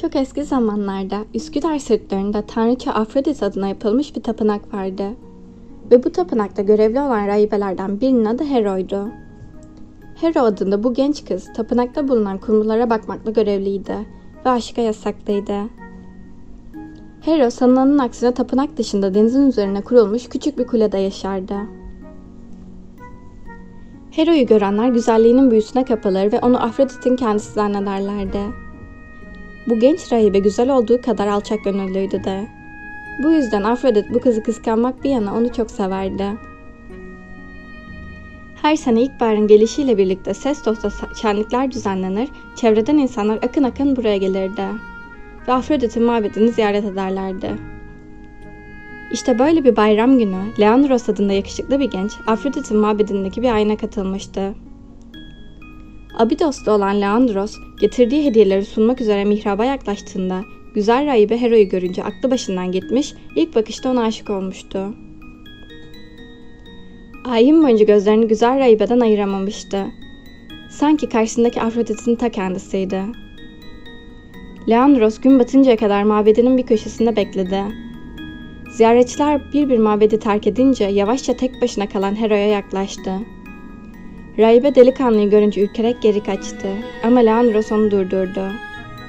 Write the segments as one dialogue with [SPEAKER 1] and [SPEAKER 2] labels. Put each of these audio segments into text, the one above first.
[SPEAKER 1] Çok eski zamanlarda Üsküdar sırtlarında Tanrıça Afrodit adına yapılmış bir tapınak vardı. Ve bu tapınakta görevli olan rahibelerden birinin adı Hero'ydu. Hero adında bu genç kız tapınakta bulunan kumrulara bakmakla görevliydi ve aşka yasaklıydı. Hero sanılanın aksine tapınak dışında denizin üzerine kurulmuş küçük bir kulede yaşardı. Hero'yu görenler güzelliğinin büyüsüne kapılır ve onu Afrodit'in kendisi zannederlerdi. Bu genç rahibe güzel olduğu kadar alçak gönüllüydü de. Bu yüzden Afrodit bu kızı kıskanmak bir yana onu çok severdi. Her sene ilkbaharın gelişiyle birlikte Sestos'ta şenlikler düzenlenir, çevreden insanlar akın akın buraya gelirdi. Ve Afrodit'in mabedini ziyaret ederlerdi. İşte böyle bir bayram günü Leandros adında yakışıklı bir genç Afrodit'in mabedindeki bir ayna katılmıştı. Abidos'ta olan Leandros getirdiği hediyeleri sunmak üzere mihraba yaklaştığında güzel rahibe Hero'yu görünce aklı başından gitmiş, ilk bakışta ona aşık olmuştu. Ayin boyunca gözlerini güzel rahibeden ayıramamıştı. Sanki karşısındaki Afrodit'in ta kendisiydi. Leandros gün batıncaya kadar mabedinin bir köşesinde bekledi. Ziyaretçiler bir bir mabedi terk edince yavaşça tek başına kalan Hero'ya yaklaştı. Rahibe delikanlıyı görünce ürkerek geri kaçtı ama Leandros onu durdurdu.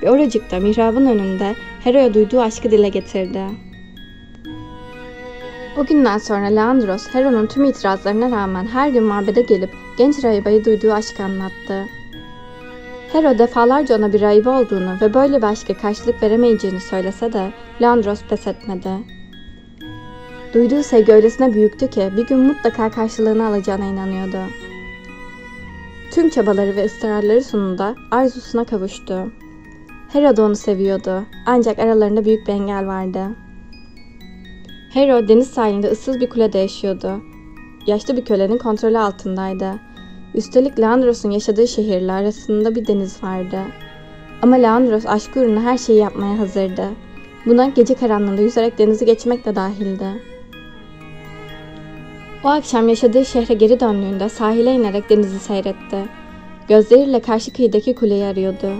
[SPEAKER 1] Ve oracıkta mihrabın önünde Hero'ya duyduğu aşkı dile getirdi. O günden sonra Leandros, Hero'nun tüm itirazlarına rağmen her gün mabede gelip genç rahibeye duyduğu aşkı anlattı. Hero defalarca ona bir rahibe olduğunu ve böyle bir aşka karşılık veremeyeceğini söylese de Leandros pes etmedi. Duyduğu sevgi öylesine büyüktü ki bir gün mutlaka karşılığını alacağına inanıyordu. Tüm çabaları ve ısrarları sonunda arzusuna kavuştu. Hera da onu seviyordu ancak aralarında büyük bir engel vardı. Hero deniz sahilinde ıssız bir kulede yaşıyordu. Yaşlı bir kölenin kontrolü altındaydı. Üstelik Leandros'un yaşadığı şehirle arasında bir deniz vardı. Ama Leandros aşk uğruna her şeyi yapmaya hazırdı. Buna gece karanlığında yüzerek denizi geçmek de dahildi. O akşam yaşadığı şehre geri döndüğünde sahile inerek denizi seyretti. Gözleriyle karşı kıyıdaki kuleyi arıyordu.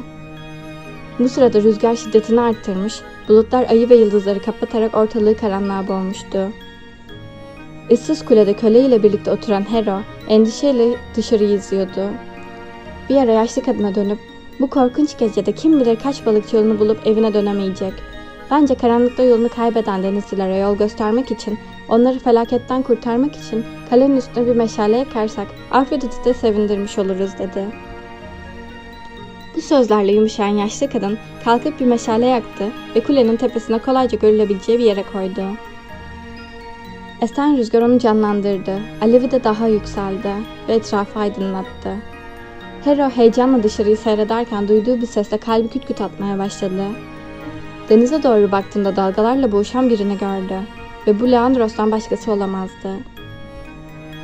[SPEAKER 1] Bu sırada rüzgar şiddetini arttırmış, bulutlar ayı ve yıldızları kapatarak ortalığı karanlığa boğmuştu. Issız kulede köle ile birlikte oturan Hero endişeyle dışarıyı izliyordu. Bir ara yaşlı kadına dönüp bu korkunç gecede kim bilir kaç balıkçı yolunu bulup evine dönemeyecek. Bence karanlıkta yolunu kaybeden denizcilere yol göstermek için, onları felaketten kurtarmak için kalenin üstüne bir meşale yakarsak Afrodit'i de sevindirmiş oluruz dedi. Bu sözlerle yumuşayan yaşlı kadın kalkıp bir meşale yaktı ve kulenin tepesine kolayca görülebileceği bir yere koydu. Esen rüzgar onu canlandırdı. Alevi de daha yükseldi ve etrafı aydınlattı. Hero heyecanla dışarıyı seyrederken duyduğu bir sesle kalbi küt küt atmaya başladı. Denize doğru baktığında dalgalarla boğuşan birini gördü ve bu Leandros'tan başkası olamazdı.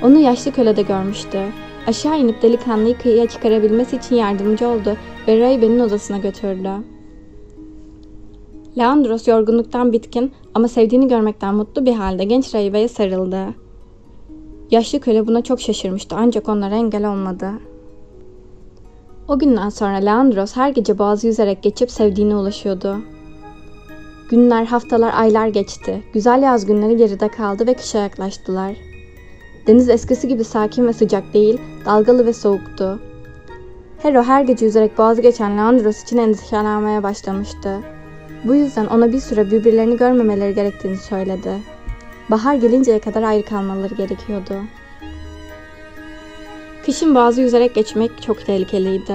[SPEAKER 1] Onu yaşlı kölede görmüştü. Aşağı inip delikanlıyı kıyıya çıkarabilmesi için yardımcı oldu ve Rahibe'nin odasına götürdü. Leandros yorgunluktan bitkin ama sevdiğini görmekten mutlu bir halde genç rahibeye sarıldı. Yaşlı köle buna çok şaşırmıştı ancak onlara engel olmadı. O günden sonra Leandros her gece boğazı yüzerek geçip sevdiğine ulaşıyordu. Günler, haftalar, aylar geçti. Güzel yaz günleri geride kaldı ve kışa yaklaştılar. Deniz eskisi gibi sakin ve sıcak değil, dalgalı ve soğuktu. Hero her gece yüzerek boğazı geçen Leandros için endişelenmeye başlamıştı. Bu yüzden ona bir süre birbirlerini görmemeleri gerektiğini söyledi. Bahar gelinceye kadar ayrı kalmaları gerekiyordu. Kışın boğazı yüzerek geçmek çok tehlikeliydi.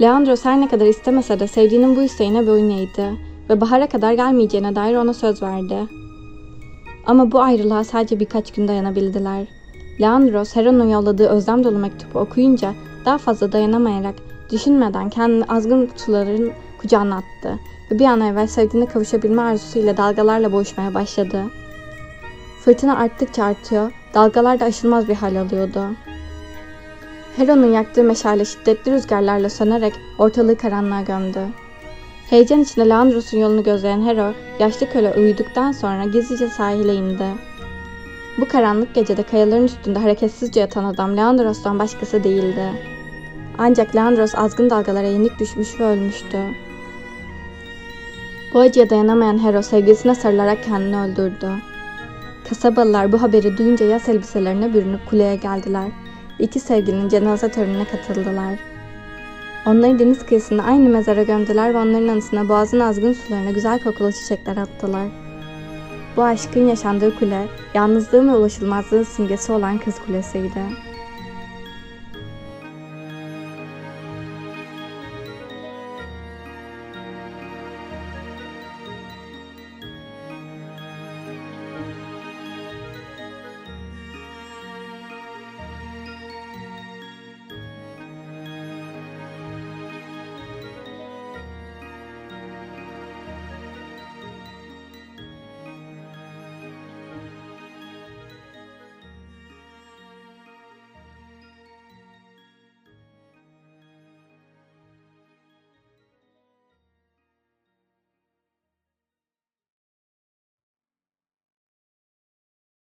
[SPEAKER 1] Leandros her ne kadar istemese de sevdiğinin bu isteğine boyun eğdi ve bahara kadar gelmeyeceğine dair ona söz verdi. Ama bu ayrılığa sadece birkaç gün dayanabildiler. Leandros Heron'un yolladığı özlem dolu mektubu okuyunca daha fazla dayanamayarak düşünmeden kendini azgın suların kucağına attı ve bir an evvel sevdiğine kavuşabilme arzusuyla dalgalarla boğuşmaya başladı. Fırtına arttıkça artıyor, dalgalar da aşılmaz bir hal alıyordu. Heron'un yaktığı meşale şiddetli rüzgarlarla sönerek ortalığı karanlığa gömdü. Heyecan içinde Leandros'un yolunu gözleyen Hero, yaşlı köle uyuduktan sonra gizlice sahile indi. Bu karanlık gecede kayaların üstünde hareketsizce yatan adam Leandros'tan başkası değildi. Ancak Leandros azgın dalgalara yenik düşmüş ve ölmüştü. Bu acıya dayanamayan Hero sevgilisine sarılarak kendini öldürdü. Kasabalılar bu haberi duyunca yas elbiselerine bürünüp kuleye geldiler. İki sevgilinin cenaze törenine katıldılar. Onları deniz kıyısında aynı mezara gömdüler ve onların anısına boğazın azgın sularına güzel kokulu çiçekler attılar. Bu aşkın yaşandığı kule, yalnızlığın ve ulaşılmazlığın simgesi olan Kız Kulesi'ydi.